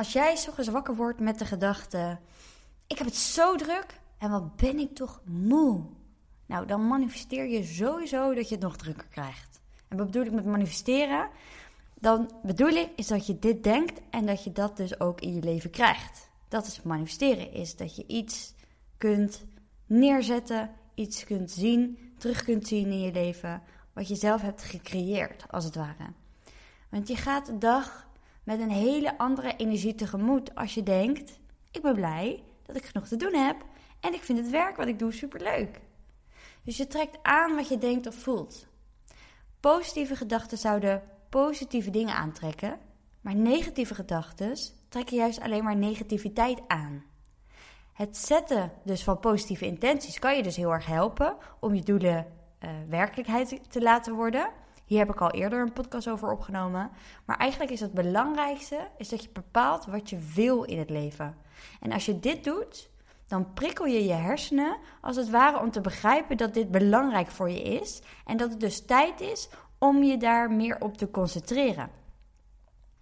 Als jij ochtends wakker wordt met de gedachte: ik heb het zo druk en wat ben ik toch moe. Nou, dan manifesteer je sowieso dat je het nog drukker krijgt. En wat bedoel ik met manifesteren? Dan bedoel ik is dat je dit denkt en dat je dat dus ook in je leven krijgt. Dat is manifesteren, is dat je iets kunt neerzetten, iets kunt zien, terug kunt zien in je leven, wat je zelf hebt gecreëerd, als het ware. Want je gaat de dag met een hele andere energie tegemoet als je denkt: ik ben blij dat ik genoeg te doen heb en ik vind het werk wat ik doe superleuk. Dus je trekt aan wat je denkt of voelt. Positieve gedachten zouden positieve dingen aantrekken, maar negatieve gedachten trekken juist alleen maar negativiteit aan. Het zetten dus van positieve intenties kan je dus heel erg helpen om je doelen uh, werkelijkheid te laten worden. Hier heb ik al eerder een podcast over opgenomen. Maar eigenlijk is het belangrijkste is dat je bepaalt wat je wil in het leven. En als je dit doet, dan prikkel je je hersenen als het ware om te begrijpen dat dit belangrijk voor je is. En dat het dus tijd is om je daar meer op te concentreren.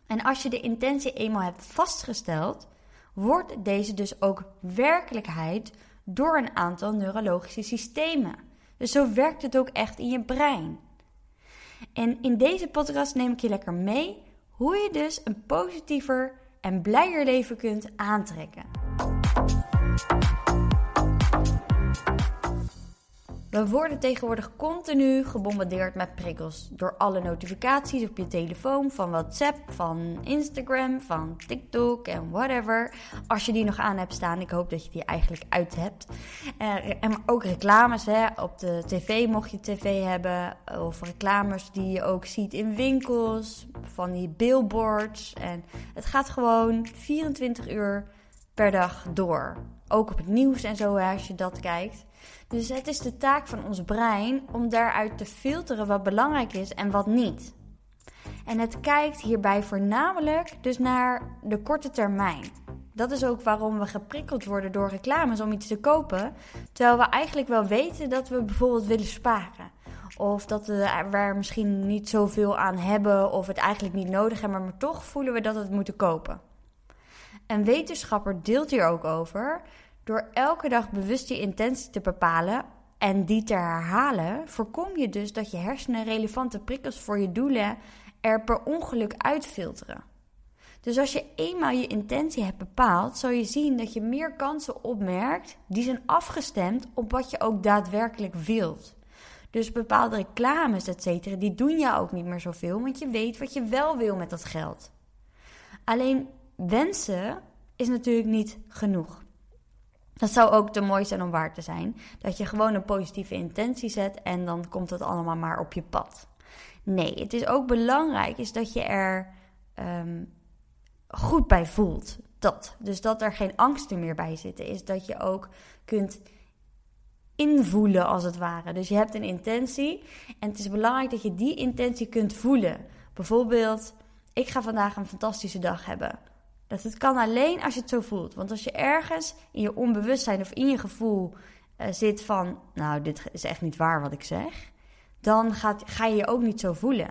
En als je de intentie eenmaal hebt vastgesteld, wordt deze dus ook werkelijkheid door een aantal neurologische systemen. Dus zo werkt het ook echt in je brein. En in deze podcast neem ik je lekker mee hoe je dus een positiever en blijer leven kunt aantrekken. We worden tegenwoordig continu gebombardeerd met prikkels. Door alle notificaties op je telefoon, van WhatsApp, van Instagram, van TikTok en whatever. Als je die nog aan hebt staan, ik hoop dat je die eigenlijk uit hebt. Uh, en ook reclames hè, op de tv, mocht je tv hebben. Of reclames die je ook ziet in winkels, van die billboards. En het gaat gewoon 24 uur per dag door. Ook op het nieuws en zo, als je dat kijkt. Dus het is de taak van ons brein om daaruit te filteren wat belangrijk is en wat niet. En het kijkt hierbij voornamelijk dus naar de korte termijn. Dat is ook waarom we geprikkeld worden door reclames om iets te kopen, terwijl we eigenlijk wel weten dat we bijvoorbeeld willen sparen. Of dat we er misschien niet zoveel aan hebben of het eigenlijk niet nodig hebben, maar toch voelen we dat we het moeten kopen. Een wetenschapper deelt hier ook over door elke dag bewust je intentie te bepalen en die te herhalen, voorkom je dus dat je hersenen relevante prikkels voor je doelen er per ongeluk uitfilteren. Dus als je eenmaal je intentie hebt bepaald, zal je zien dat je meer kansen opmerkt die zijn afgestemd op wat je ook daadwerkelijk wilt. Dus bepaalde reclames, et cetera, die doen jou ook niet meer zoveel, want je weet wat je wel wil met dat geld. Alleen wensen is natuurlijk niet genoeg. Dat zou ook te mooi zijn om waar te zijn. Dat je gewoon een positieve intentie zet en dan komt het allemaal maar op je pad. Nee, het is ook belangrijk is dat je er ehm, goed bij voelt. Dat. Dus dat er geen angsten meer bij zitten. Is dat je ook kunt invoelen als het ware. Dus je hebt een intentie en het is belangrijk dat je die intentie kunt voelen. Bijvoorbeeld, ik ga vandaag een fantastische dag hebben. Dat het kan alleen als je het zo voelt. Want als je ergens in je onbewustzijn of in je gevoel uh, zit van, nou, dit is echt niet waar wat ik zeg, dan ga je je ook niet zo voelen.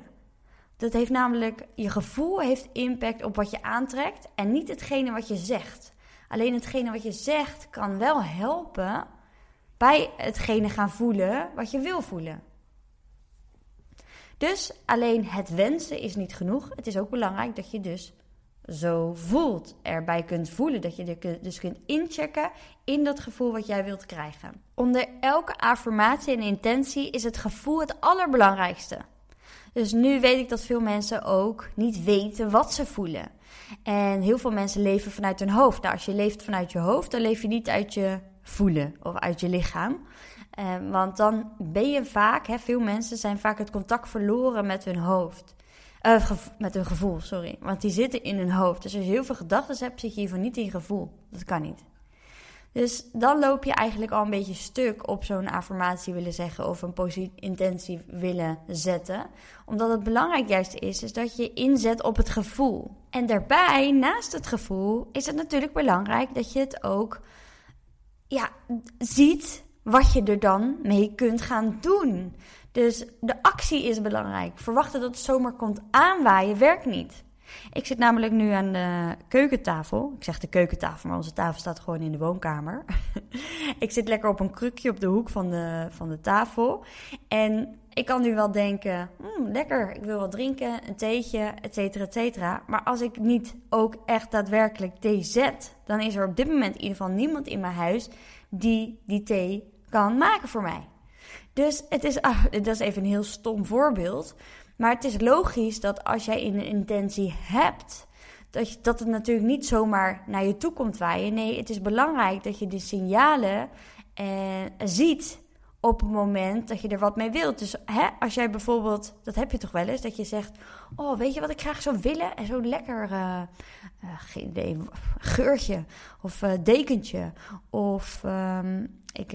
Dat heeft namelijk, je gevoel heeft impact op wat je aantrekt en niet hetgene wat je zegt. Alleen hetgene wat je zegt kan wel helpen bij hetgene gaan voelen wat je wil voelen. Dus alleen het wensen is niet genoeg. Het is ook belangrijk dat je dus zo voelt, erbij kunt voelen. Dat je dus kunt inchecken in dat gevoel wat jij wilt krijgen. Onder elke affirmatie en intentie is het gevoel het allerbelangrijkste. Dus nu weet ik dat veel mensen ook niet weten wat ze voelen. En heel veel mensen leven vanuit hun hoofd. Nou, als je leeft vanuit je hoofd, dan leef je niet uit je voelen of uit je lichaam. Eh, want dan ben je vaak, veel mensen zijn vaak het contact verloren met hun hoofd. Uh, met hun gevoel, sorry. Want die zitten in hun hoofd. Dus als je heel veel gedachten hebt, zit je hiervan niet in gevoel. Dat kan niet. Dus dan loop je eigenlijk al een beetje stuk op zo'n affirmatie willen zeggen of een intentie willen zetten. Omdat het belangrijk juist is, is dat je inzet op het gevoel. En daarbij, naast het gevoel, is het natuurlijk belangrijk dat je het ook ja, ziet wat je er dan mee kunt gaan doen. Dus de actie is belangrijk. Verwachten dat het zomaar komt aanwaaien werkt niet. Ik zit namelijk nu aan de keukentafel. Ik zeg de keukentafel, maar onze tafel staat gewoon in de woonkamer. ik zit lekker op een krukje op de hoek van de, van de tafel. En ik kan nu wel denken, hmm, lekker, ik wil wat drinken, een theetje, et cetera, et cetera. Maar als ik niet ook echt daadwerkelijk thee zet, dan is er op dit moment in ieder geval niemand in mijn huis die die thee kan maken voor mij. Dus het is, ah, dat is even een heel stom voorbeeld. Maar het is logisch dat als jij een intentie hebt, dat, dat het natuurlijk niet zomaar naar je toe komt waaien. Nee, het is belangrijk dat je de signalen eh, ziet op het moment dat je er wat mee wilt. Dus hè, als jij bijvoorbeeld, dat heb je toch wel eens, dat je zegt: Oh, weet je wat ik graag zou willen? En zo'n lekker, geen idee, geurtje of uh, dekentje. Of um, ik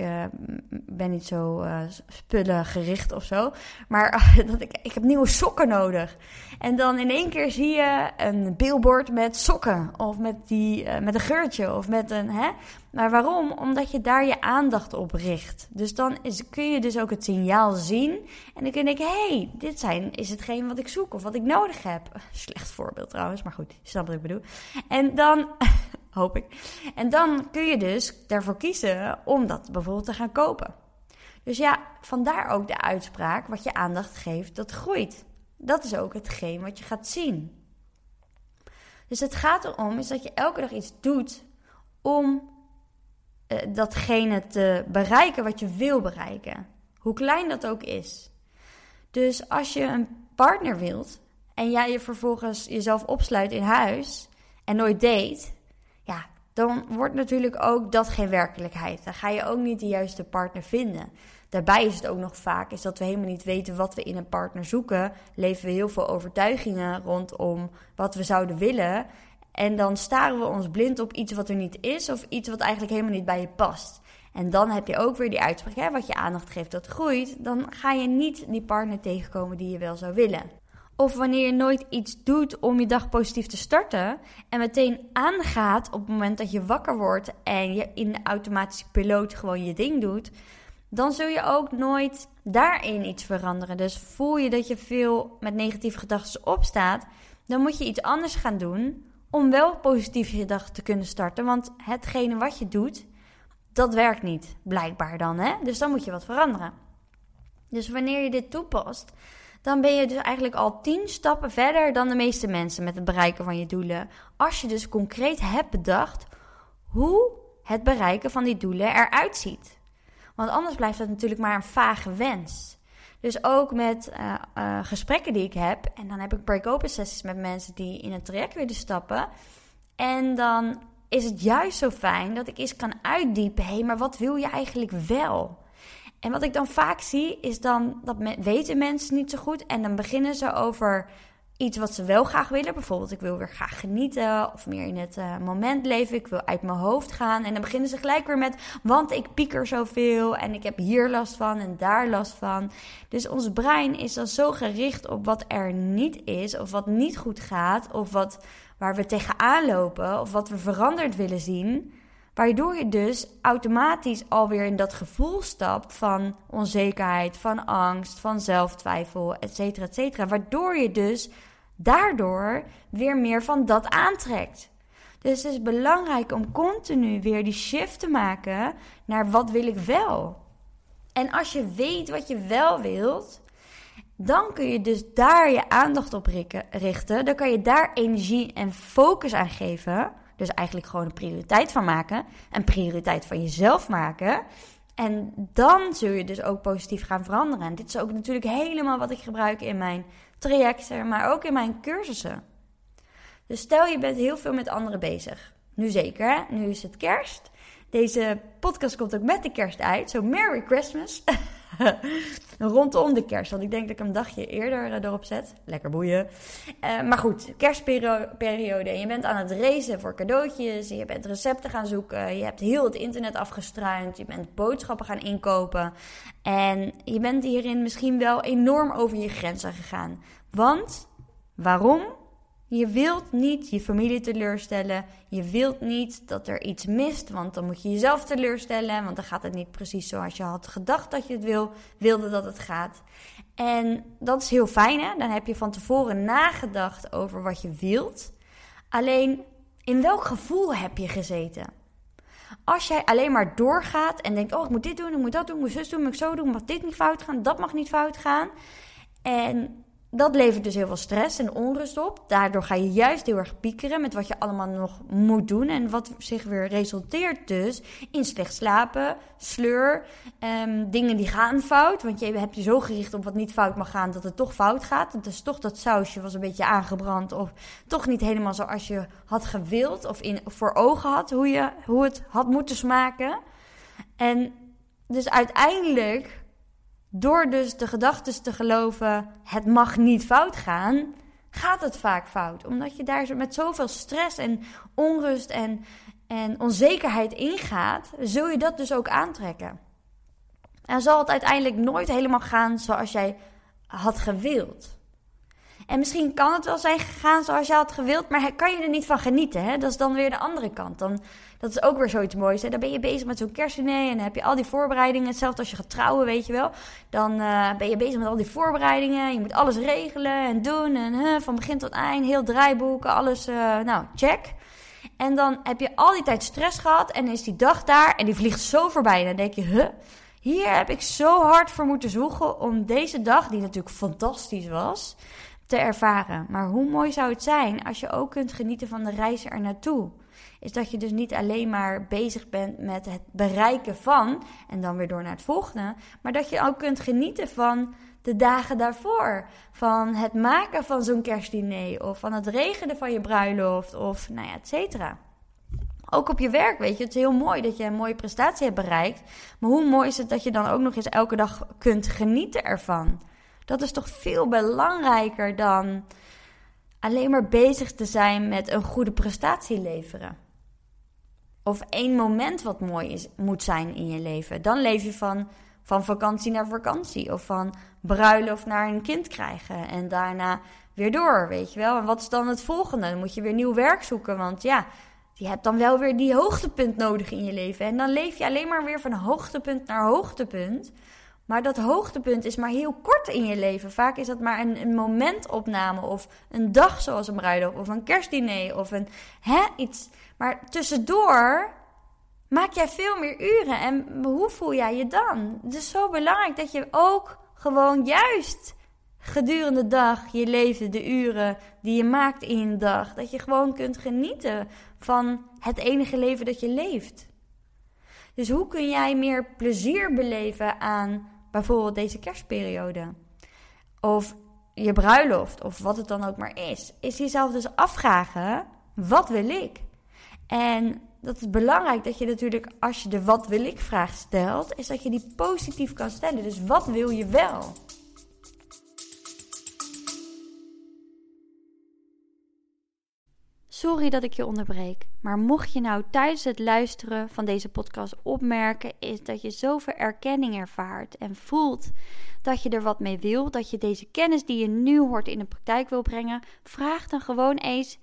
ben niet zo spullen gericht of zo. Maar dat ik, ik heb nieuwe sokken nodig. En dan in één keer zie je een billboard met sokken. Of met, die, met een geurtje. Of met een. Hè? Maar waarom? Omdat je daar je aandacht op richt. Dus dan kun je dus ook het signaal zien. En dan kun je denken: hé, hey, dit zijn, is hetgeen wat ik zoek of wat ik nodig heb. Slecht voorbeeld trouwens, maar goed, je snapt wat ik bedoel. En dan. hoop ik. En dan kun je dus daarvoor kiezen om dat bijvoorbeeld te gaan kopen. Dus ja, vandaar ook de uitspraak: wat je aandacht geeft, dat groeit. Dat is ook hetgeen wat je gaat zien. Dus het gaat erom is dat je elke dag iets doet om uh, datgene te bereiken wat je wil bereiken. Hoe klein dat ook is. Dus als je een partner wilt en jij je vervolgens jezelf opsluit in huis en nooit date, ja, dan wordt natuurlijk ook dat geen werkelijkheid. Dan ga je ook niet de juiste partner vinden. Daarbij is het ook nog vaak is dat we helemaal niet weten wat we in een partner zoeken. Leven we heel veel overtuigingen rondom wat we zouden willen. En dan staren we ons blind op iets wat er niet is of iets wat eigenlijk helemaal niet bij je past. En dan heb je ook weer die uitspraak, hè, wat je aandacht geeft, dat groeit. Dan ga je niet die partner tegenkomen die je wel zou willen. Of wanneer je nooit iets doet om je dag positief te starten en meteen aangaat op het moment dat je wakker wordt en je in de automatische piloot gewoon je ding doet, dan zul je ook nooit daarin iets veranderen. Dus voel je dat je veel met negatieve gedachten opstaat, dan moet je iets anders gaan doen om wel positief je dag te kunnen starten. Want hetgene wat je doet, dat werkt niet, blijkbaar dan. Hè? Dus dan moet je wat veranderen. Dus wanneer je dit toepast, dan ben je dus eigenlijk al tien stappen verder dan de meeste mensen met het bereiken van je doelen. Als je dus concreet hebt bedacht hoe het bereiken van die doelen eruit ziet. Want anders blijft het natuurlijk maar een vage wens. Dus ook met uh, uh, gesprekken die ik heb. En dan heb ik break-open sessies met mensen die in het traject willen stappen. En dan is het juist zo fijn dat ik eens kan uitdiepen. Hé, hey, maar wat wil je eigenlijk wel? En wat ik dan vaak zie, is dan dat weten mensen niet zo goed. En dan beginnen ze over iets wat ze wel graag willen. Bijvoorbeeld, ik wil weer graag genieten of meer in het uh, moment leven. Ik wil uit mijn hoofd gaan. En dan beginnen ze gelijk weer met, want ik pieker zoveel en ik heb hier last van en daar last van. Dus ons brein is dan zo gericht op wat er niet is of wat niet goed gaat of wat, waar we tegenaan lopen of wat we veranderd willen zien Waardoor je dus automatisch alweer in dat gevoel stapt van onzekerheid, van angst, van zelftwijfel, et cetera, et cetera. Waardoor je dus daardoor weer meer van dat aantrekt. Dus het is belangrijk om continu weer die shift te maken naar wat wil ik wel. En als je weet wat je wel wilt, dan kun je dus daar je aandacht op richten. Dan kan je daar energie en focus aan geven. Dus eigenlijk gewoon een prioriteit van maken. Een prioriteit van jezelf maken. En dan zul je dus ook positief gaan veranderen. En dit is ook natuurlijk helemaal wat ik gebruik in mijn trajecten, maar ook in mijn cursussen. Dus stel je bent heel veel met anderen bezig. Nu zeker, nu is het kerst. Deze podcast komt ook met de kerst uit. Zo Merry Christmas. Rondom de kerst. Want ik denk dat ik een dagje eerder uh, erop zet. Lekker boeien. Uh, maar goed, kerstperiode. Je bent aan het racen voor cadeautjes. Je bent recepten gaan zoeken. Je hebt heel het internet afgestruind. Je bent boodschappen gaan inkopen. En je bent hierin misschien wel enorm over je grenzen gegaan. Want, waarom? Je wilt niet je familie teleurstellen. Je wilt niet dat er iets mist, want dan moet je jezelf teleurstellen. Want dan gaat het niet precies zoals je had gedacht dat je het wil, wilde dat het gaat. En dat is heel fijn, hè? Dan heb je van tevoren nagedacht over wat je wilt. Alleen, in welk gevoel heb je gezeten? Als jij alleen maar doorgaat en denkt: Oh, ik moet dit doen, ik moet dat doen, ik moet zus doen, ik moet zo doen, mag dit niet fout gaan, dat mag niet fout gaan. En dat levert dus heel veel stress en onrust op. Daardoor ga je juist heel erg piekeren met wat je allemaal nog moet doen. En wat zich weer resulteert dus in slecht slapen, sleur, um, dingen die gaan fout. Want je hebt je zo gericht op wat niet fout mag gaan dat het toch fout gaat. Is toch dat sausje was een beetje aangebrand of toch niet helemaal zoals je had gewild of in, voor ogen had hoe, je, hoe het had moeten smaken. En dus uiteindelijk door dus de gedachten te geloven, het mag niet fout gaan, gaat het vaak fout. Omdat je daar met zoveel stress en onrust en, en onzekerheid ingaat, zul je dat dus ook aantrekken. En zal het uiteindelijk nooit helemaal gaan zoals jij had gewild. En misschien kan het wel zijn gegaan zoals je had gewild, maar kan je er niet van genieten. Hè? Dat is dan weer de andere kant. Dan, dat is ook weer zoiets moois. Hè? Dan ben je bezig met zo'n kerstdiner en dan heb je al die voorbereidingen. Hetzelfde als je gaat trouwen, weet je wel. Dan uh, ben je bezig met al die voorbereidingen. Je moet alles regelen en doen. En uh, van begin tot eind, heel draaiboeken, alles. Uh, nou, check. En dan heb je al die tijd stress gehad en is die dag daar en die vliegt zo voorbij. En dan denk je, huh? Hier heb ik zo hard voor moeten zoeken om deze dag, die natuurlijk fantastisch was, te ervaren. Maar hoe mooi zou het zijn als je ook kunt genieten van de reis er naartoe? Is dat je dus niet alleen maar bezig bent met het bereiken van en dan weer door naar het volgende, maar dat je ook kunt genieten van de dagen daarvoor. Van het maken van zo'n kerstdiner of van het regenen van je bruiloft of nou ja, et cetera. Ook op je werk, weet je, het is heel mooi dat je een mooie prestatie hebt bereikt. Maar hoe mooi is het dat je dan ook nog eens elke dag kunt genieten ervan? Dat is toch veel belangrijker dan alleen maar bezig te zijn met een goede prestatie leveren. Of één moment wat mooi is, moet zijn in je leven. Dan leef je van, van vakantie naar vakantie. Of van bruiloft naar een kind krijgen. En daarna weer door, weet je wel. En wat is dan het volgende? Dan moet je weer nieuw werk zoeken. Want ja, je hebt dan wel weer die hoogtepunt nodig in je leven. En dan leef je alleen maar weer van hoogtepunt naar hoogtepunt. Maar dat hoogtepunt is maar heel kort in je leven. Vaak is dat maar een, een momentopname of een dag zoals een bruiloft of een kerstdiner of een hè, iets. Maar tussendoor maak jij veel meer uren. En hoe voel jij je dan? Het is zo belangrijk dat je ook gewoon juist gedurende de dag je leven, de uren die je maakt in een dag, dat je gewoon kunt genieten van het enige leven dat je leeft. Dus hoe kun jij meer plezier beleven aan bijvoorbeeld deze kerstperiode? Of je bruiloft, of wat het dan ook maar is. Is jezelf dus afvragen: wat wil ik? En dat is belangrijk dat je natuurlijk, als je de wat wil ik vraag stelt, is dat je die positief kan stellen. Dus wat wil je wel? Sorry dat ik je onderbreek, maar mocht je nou tijdens het luisteren van deze podcast opmerken, is dat je zoveel erkenning ervaart en voelt dat je er wat mee wil, dat je deze kennis die je nu hoort in de praktijk wil brengen, vraag dan gewoon eens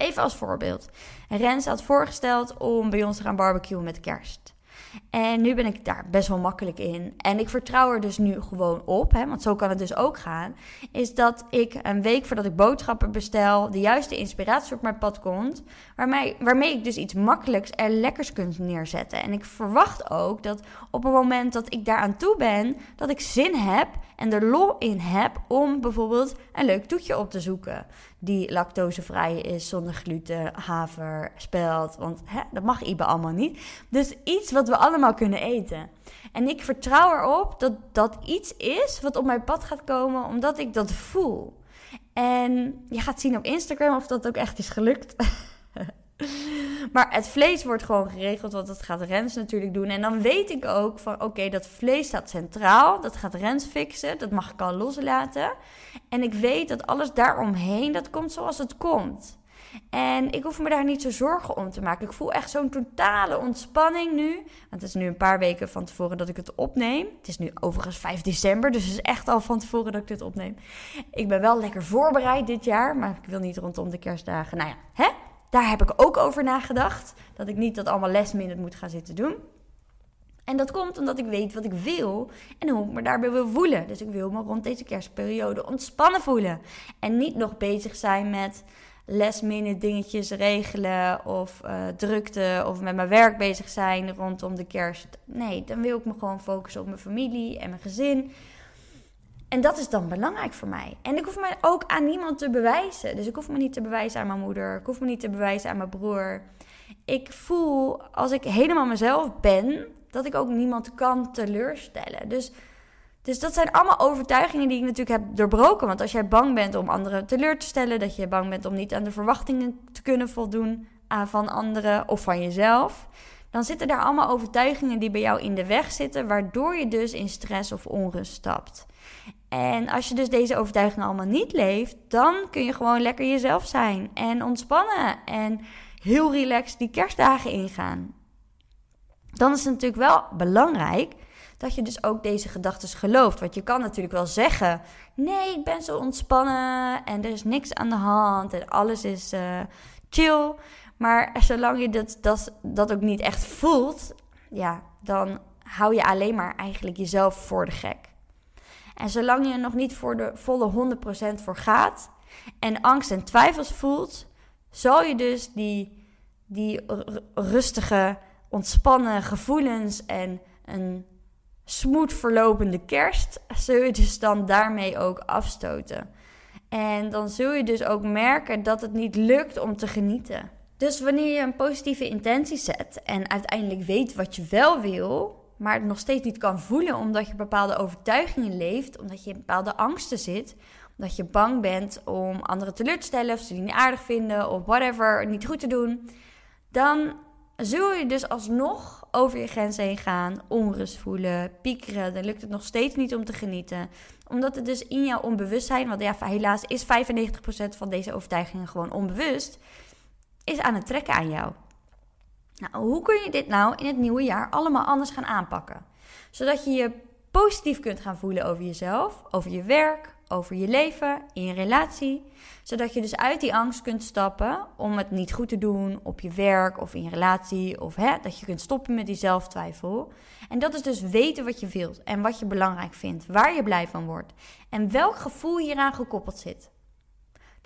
Even als voorbeeld. Rens had voorgesteld om bij ons te gaan barbecuen met kerst. En nu ben ik daar best wel makkelijk in. En ik vertrouw er dus nu gewoon op, hè, want zo kan het dus ook gaan. Is dat ik een week voordat ik boodschappen bestel, de juiste inspiratie op mijn pad komt. Waarmee, waarmee ik dus iets makkelijks en lekkers kunt neerzetten. En ik verwacht ook dat op het moment dat ik daaraan toe ben, dat ik zin heb en er lol in heb om bijvoorbeeld een leuk toetje op te zoeken. Die lactosevrij is, zonder gluten, haver, spelt. Want hè, dat mag Ibe allemaal niet. Dus iets wat we allemaal kunnen eten. En ik vertrouw erop dat dat iets is wat op mijn pad gaat komen, omdat ik dat voel. En je gaat zien op Instagram of dat ook echt is gelukt. Maar het vlees wordt gewoon geregeld, want dat gaat Rens natuurlijk doen. En dan weet ik ook van, oké, dat vlees staat centraal. Dat gaat Rens fixen, dat mag ik al loslaten. En ik weet dat alles daaromheen, dat komt zoals het komt. En ik hoef me daar niet zo zorgen om te maken. Ik voel echt zo'n totale ontspanning nu. Want het is nu een paar weken van tevoren dat ik het opneem. Het is nu overigens 5 december, dus het is echt al van tevoren dat ik dit opneem. Ik ben wel lekker voorbereid dit jaar, maar ik wil niet rondom de kerstdagen. Nou ja, hè? Daar heb ik ook over nagedacht. Dat ik niet dat allemaal last minute moet gaan zitten doen. En dat komt omdat ik weet wat ik wil en hoe ik me daarbij wil voelen. Dus ik wil me rond deze kerstperiode ontspannen voelen. En niet nog bezig zijn met last dingetjes regelen of uh, drukte of met mijn werk bezig zijn rondom de kerst. Nee, dan wil ik me gewoon focussen op mijn familie en mijn gezin. En dat is dan belangrijk voor mij. En ik hoef me ook aan niemand te bewijzen. Dus ik hoef me niet te bewijzen aan mijn moeder. Ik hoef me niet te bewijzen aan mijn broer. Ik voel, als ik helemaal mezelf ben, dat ik ook niemand kan teleurstellen. Dus, dus dat zijn allemaal overtuigingen die ik natuurlijk heb doorbroken. Want als jij bang bent om anderen teleur te stellen, dat je bang bent om niet aan de verwachtingen te kunnen voldoen van anderen of van jezelf, dan zitten daar allemaal overtuigingen die bij jou in de weg zitten, waardoor je dus in stress of onrust stapt. En als je dus deze overtuigingen allemaal niet leeft, dan kun je gewoon lekker jezelf zijn en ontspannen en heel relaxed die kerstdagen ingaan. Dan is het natuurlijk wel belangrijk dat je dus ook deze gedachten gelooft. Want je kan natuurlijk wel zeggen: nee, ik ben zo ontspannen en er is niks aan de hand en alles is uh, chill. Maar zolang je dat, dat, dat ook niet echt voelt, ja, dan hou je alleen maar eigenlijk jezelf voor de gek. En zolang je er nog niet voor de volle 100% voor gaat en angst en twijfels voelt, zal je dus die, die rustige, ontspannen gevoelens en een smooth verlopende kerst, zul je dus dan daarmee ook afstoten. En dan zul je dus ook merken dat het niet lukt om te genieten. Dus wanneer je een positieve intentie zet en uiteindelijk weet wat je wel wil, maar het nog steeds niet kan voelen omdat je bepaalde overtuigingen leeft, omdat je in bepaalde angsten zit, omdat je bang bent om anderen teleur te stellen of ze die niet aardig vinden of whatever, niet goed te doen, dan zul je dus alsnog over je grenzen heen gaan, onrust voelen, piekeren. Dan lukt het nog steeds niet om te genieten. Omdat het dus in jouw onbewustzijn, want ja, helaas is 95% van deze overtuigingen gewoon onbewust, is aan het trekken aan jou. Nou, hoe kun je dit nou in het nieuwe jaar allemaal anders gaan aanpakken? Zodat je je positief kunt gaan voelen over jezelf, over je werk, over je leven, in je relatie. Zodat je dus uit die angst kunt stappen om het niet goed te doen op je werk of in je relatie. Of hè, dat je kunt stoppen met die zelftwijfel. En dat is dus weten wat je wilt en wat je belangrijk vindt, waar je blij van wordt. En welk gevoel hieraan gekoppeld zit.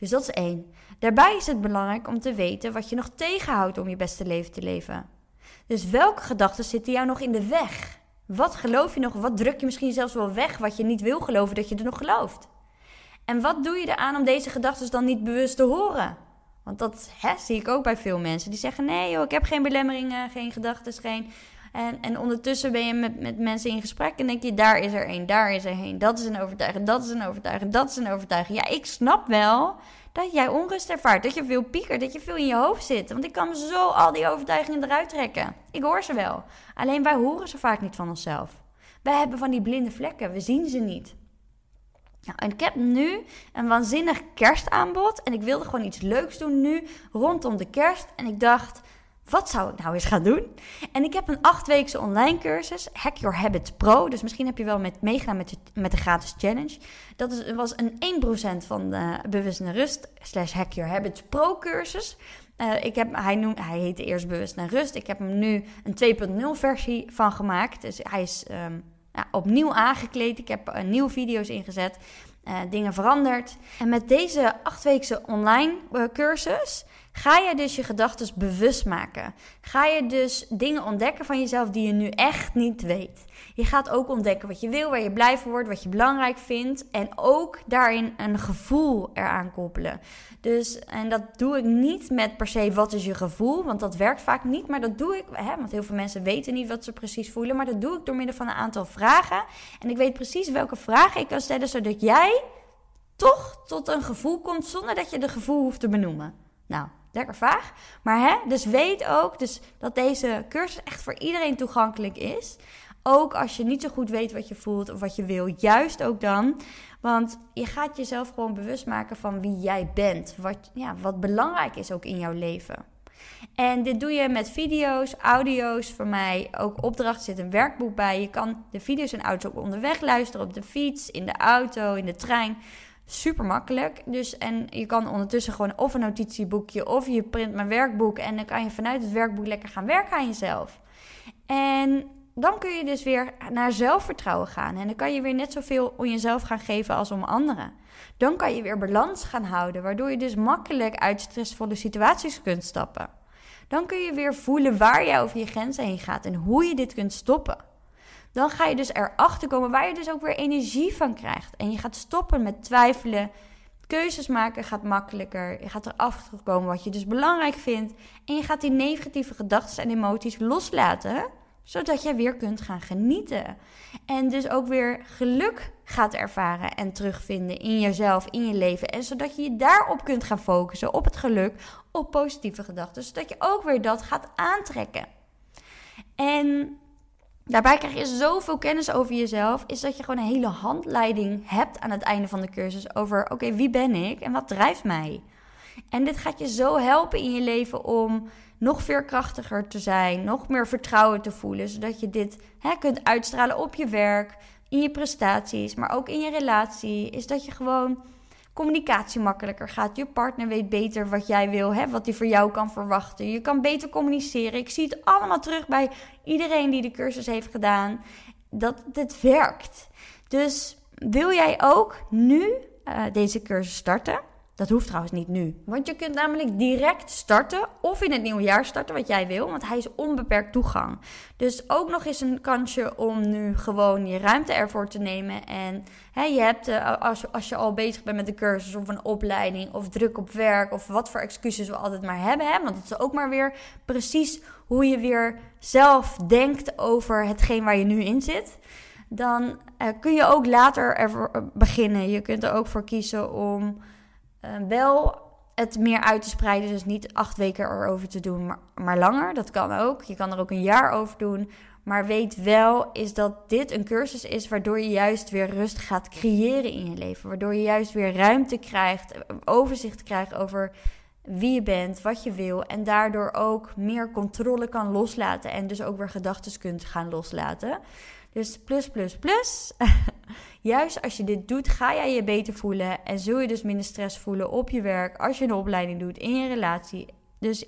Dus dat is één. Daarbij is het belangrijk om te weten wat je nog tegenhoudt om je beste leven te leven. Dus welke gedachten zitten jou nog in de weg? Wat geloof je nog? Wat druk je misschien zelfs wel weg wat je niet wil geloven dat je er nog gelooft? En wat doe je eraan om deze gedachten dan niet bewust te horen? Want dat hè, zie ik ook bij veel mensen. Die zeggen: nee, joh, ik heb geen belemmeringen, geen gedachten, geen. En, en ondertussen ben je met, met mensen in gesprek en denk je: daar is er één, daar is er één. Dat is een overtuiging, dat is een overtuiging, dat is een overtuiging. Ja, ik snap wel dat jij onrust ervaart, dat je veel piekert, dat je veel in je hoofd zit. Want ik kan zo al die overtuigingen eruit trekken. Ik hoor ze wel. Alleen wij horen ze vaak niet van onszelf. Wij hebben van die blinde vlekken, we zien ze niet. Nou, en ik heb nu een waanzinnig kerstaanbod. En ik wilde gewoon iets leuks doen nu rondom de kerst. En ik dacht, wat zou ik nou eens gaan doen? En ik heb een achtweekse online cursus, Hack Your Habits Pro. Dus misschien heb je wel met, meegedaan met de, met de gratis challenge. Dat is, was een 1% van de Bewust naar Rust slash Hack Your Habits Pro cursus. Uh, ik heb, hij, noemt, hij heette eerst Bewust naar Rust. Ik heb hem nu een 2.0 versie van gemaakt. Dus hij is um, ja, opnieuw aangekleed. Ik heb uh, nieuwe video's ingezet. Uh, dingen veranderd. En met deze achtweekse online cursus Ga je dus je gedachten bewust maken? Ga je dus dingen ontdekken van jezelf die je nu echt niet weet? Je gaat ook ontdekken wat je wil, waar je blij van wordt, wat je belangrijk vindt. En ook daarin een gevoel eraan koppelen. Dus, en dat doe ik niet met per se wat is je gevoel, want dat werkt vaak niet. Maar dat doe ik, hè, want heel veel mensen weten niet wat ze precies voelen. Maar dat doe ik door middel van een aantal vragen. En ik weet precies welke vragen ik kan stellen, zodat jij toch tot een gevoel komt zonder dat je de gevoel hoeft te benoemen. Nou, lekker vaag. Maar hè, dus weet ook dus dat deze cursus echt voor iedereen toegankelijk is. Ook als je niet zo goed weet wat je voelt of wat je wil, juist ook dan. Want je gaat jezelf gewoon bewust maken van wie jij bent. Wat, ja, wat belangrijk is ook in jouw leven. En dit doe je met video's, audio's van mij. Ook opdrachten zit een werkboek bij. Je kan de video's en auto's ook onderweg luisteren op de fiets, in de auto, in de trein. Super makkelijk. Dus, en je kan ondertussen gewoon of een notitieboekje of je print mijn werkboek. En dan kan je vanuit het werkboek lekker gaan werken aan jezelf. En dan kun je dus weer naar zelfvertrouwen gaan. En dan kan je weer net zoveel om jezelf gaan geven als om anderen. Dan kan je weer balans gaan houden, waardoor je dus makkelijk uit stressvolle situaties kunt stappen. Dan kun je weer voelen waar jij over je grenzen heen gaat en hoe je dit kunt stoppen. Dan ga je dus erachter komen waar je dus ook weer energie van krijgt. En je gaat stoppen met twijfelen. Keuzes maken gaat makkelijker. Je gaat erachter komen wat je dus belangrijk vindt. En je gaat die negatieve gedachten en emoties loslaten zodat jij weer kunt gaan genieten. En dus ook weer geluk gaat ervaren en terugvinden in jezelf, in je leven. En zodat je je daarop kunt gaan focussen, op het geluk, op positieve gedachten. Zodat je ook weer dat gaat aantrekken. En daarbij krijg je zoveel kennis over jezelf, is dat je gewoon een hele handleiding hebt aan het einde van de cursus over: oké, wie ben ik en wat drijft mij? En dit gaat je zo helpen in je leven om nog veerkrachtiger te zijn, nog meer vertrouwen te voelen, zodat je dit hè, kunt uitstralen op je werk, in je prestaties, maar ook in je relatie. Is dat je gewoon communicatie makkelijker gaat. Je partner weet beter wat jij wil, hè, wat hij voor jou kan verwachten. Je kan beter communiceren. Ik zie het allemaal terug bij iedereen die de cursus heeft gedaan, dat dit werkt. Dus wil jij ook nu uh, deze cursus starten? Dat hoeft trouwens niet nu. Want je kunt namelijk direct starten of in het nieuwe jaar starten wat jij wil, want hij is onbeperkt toegang. Dus ook nog eens een kansje om nu gewoon je ruimte ervoor te nemen. En hè, je hebt, uh, als, als je al bezig bent met de cursus of een opleiding of druk op werk of wat voor excuses we altijd maar hebben. Hè, want het is ook maar weer precies hoe je weer zelf denkt over hetgeen waar je nu in zit dan uh, kun je ook later ervoor eh, beginnen. Je kunt er ook voor kiezen om wel het meer uit te spreiden. Dus niet acht weken erover te doen, maar, maar langer. Dat kan ook. Je kan er ook een jaar over doen. Maar weet wel is dat dit een cursus is waardoor je juist weer rust gaat creëren in je leven. Waardoor je juist weer ruimte krijgt, overzicht krijgt over wie je bent, wat je wil. En daardoor ook meer controle kan loslaten. En dus ook weer gedachten kunt gaan loslaten. Dus plus, plus, plus. Juist als je dit doet, ga jij je beter voelen. En zul je dus minder stress voelen op je werk. Als je een opleiding doet, in je relatie. Dus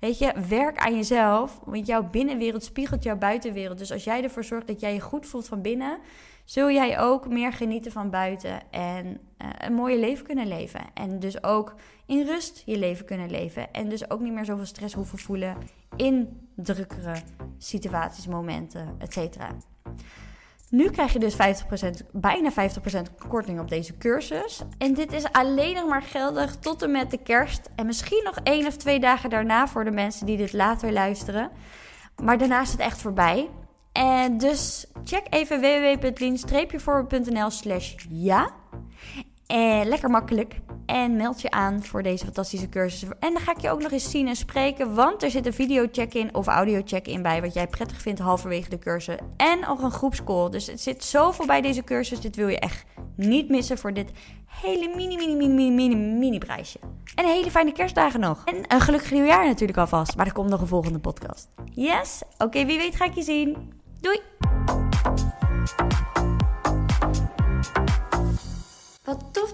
weet je, werk aan jezelf. Want jouw binnenwereld spiegelt jouw buitenwereld. Dus als jij ervoor zorgt dat jij je goed voelt van binnen. Zul jij ook meer genieten van buiten en uh, een mooie leven kunnen leven. En dus ook in rust je leven kunnen leven. En dus ook niet meer zoveel stress hoeven voelen in drukkere situaties, momenten, et cetera. Nu krijg je dus 50%, bijna 50% korting op deze cursus. En dit is alleen nog maar geldig tot en met de kerst. En misschien nog één of twee dagen daarna voor de mensen die dit later luisteren. Maar daarna is het echt voorbij. En dus check even www.lien-voorbeeld.nl slash ja. En lekker makkelijk. En meld je aan voor deze fantastische cursus. En dan ga ik je ook nog eens zien en spreken. Want er zit een video check-in of audio check-in bij. Wat jij prettig vindt halverwege de cursus. En nog een groepscall. Dus het zit zoveel bij deze cursus. Dit wil je echt niet missen voor dit hele mini, mini, mini, mini, mini, mini prijsje. En een hele fijne kerstdagen nog. En een gelukkig nieuwjaar natuurlijk alvast. Maar er komt nog een volgende podcast. Yes? Oké, wie weet ga ik je zien. Doei!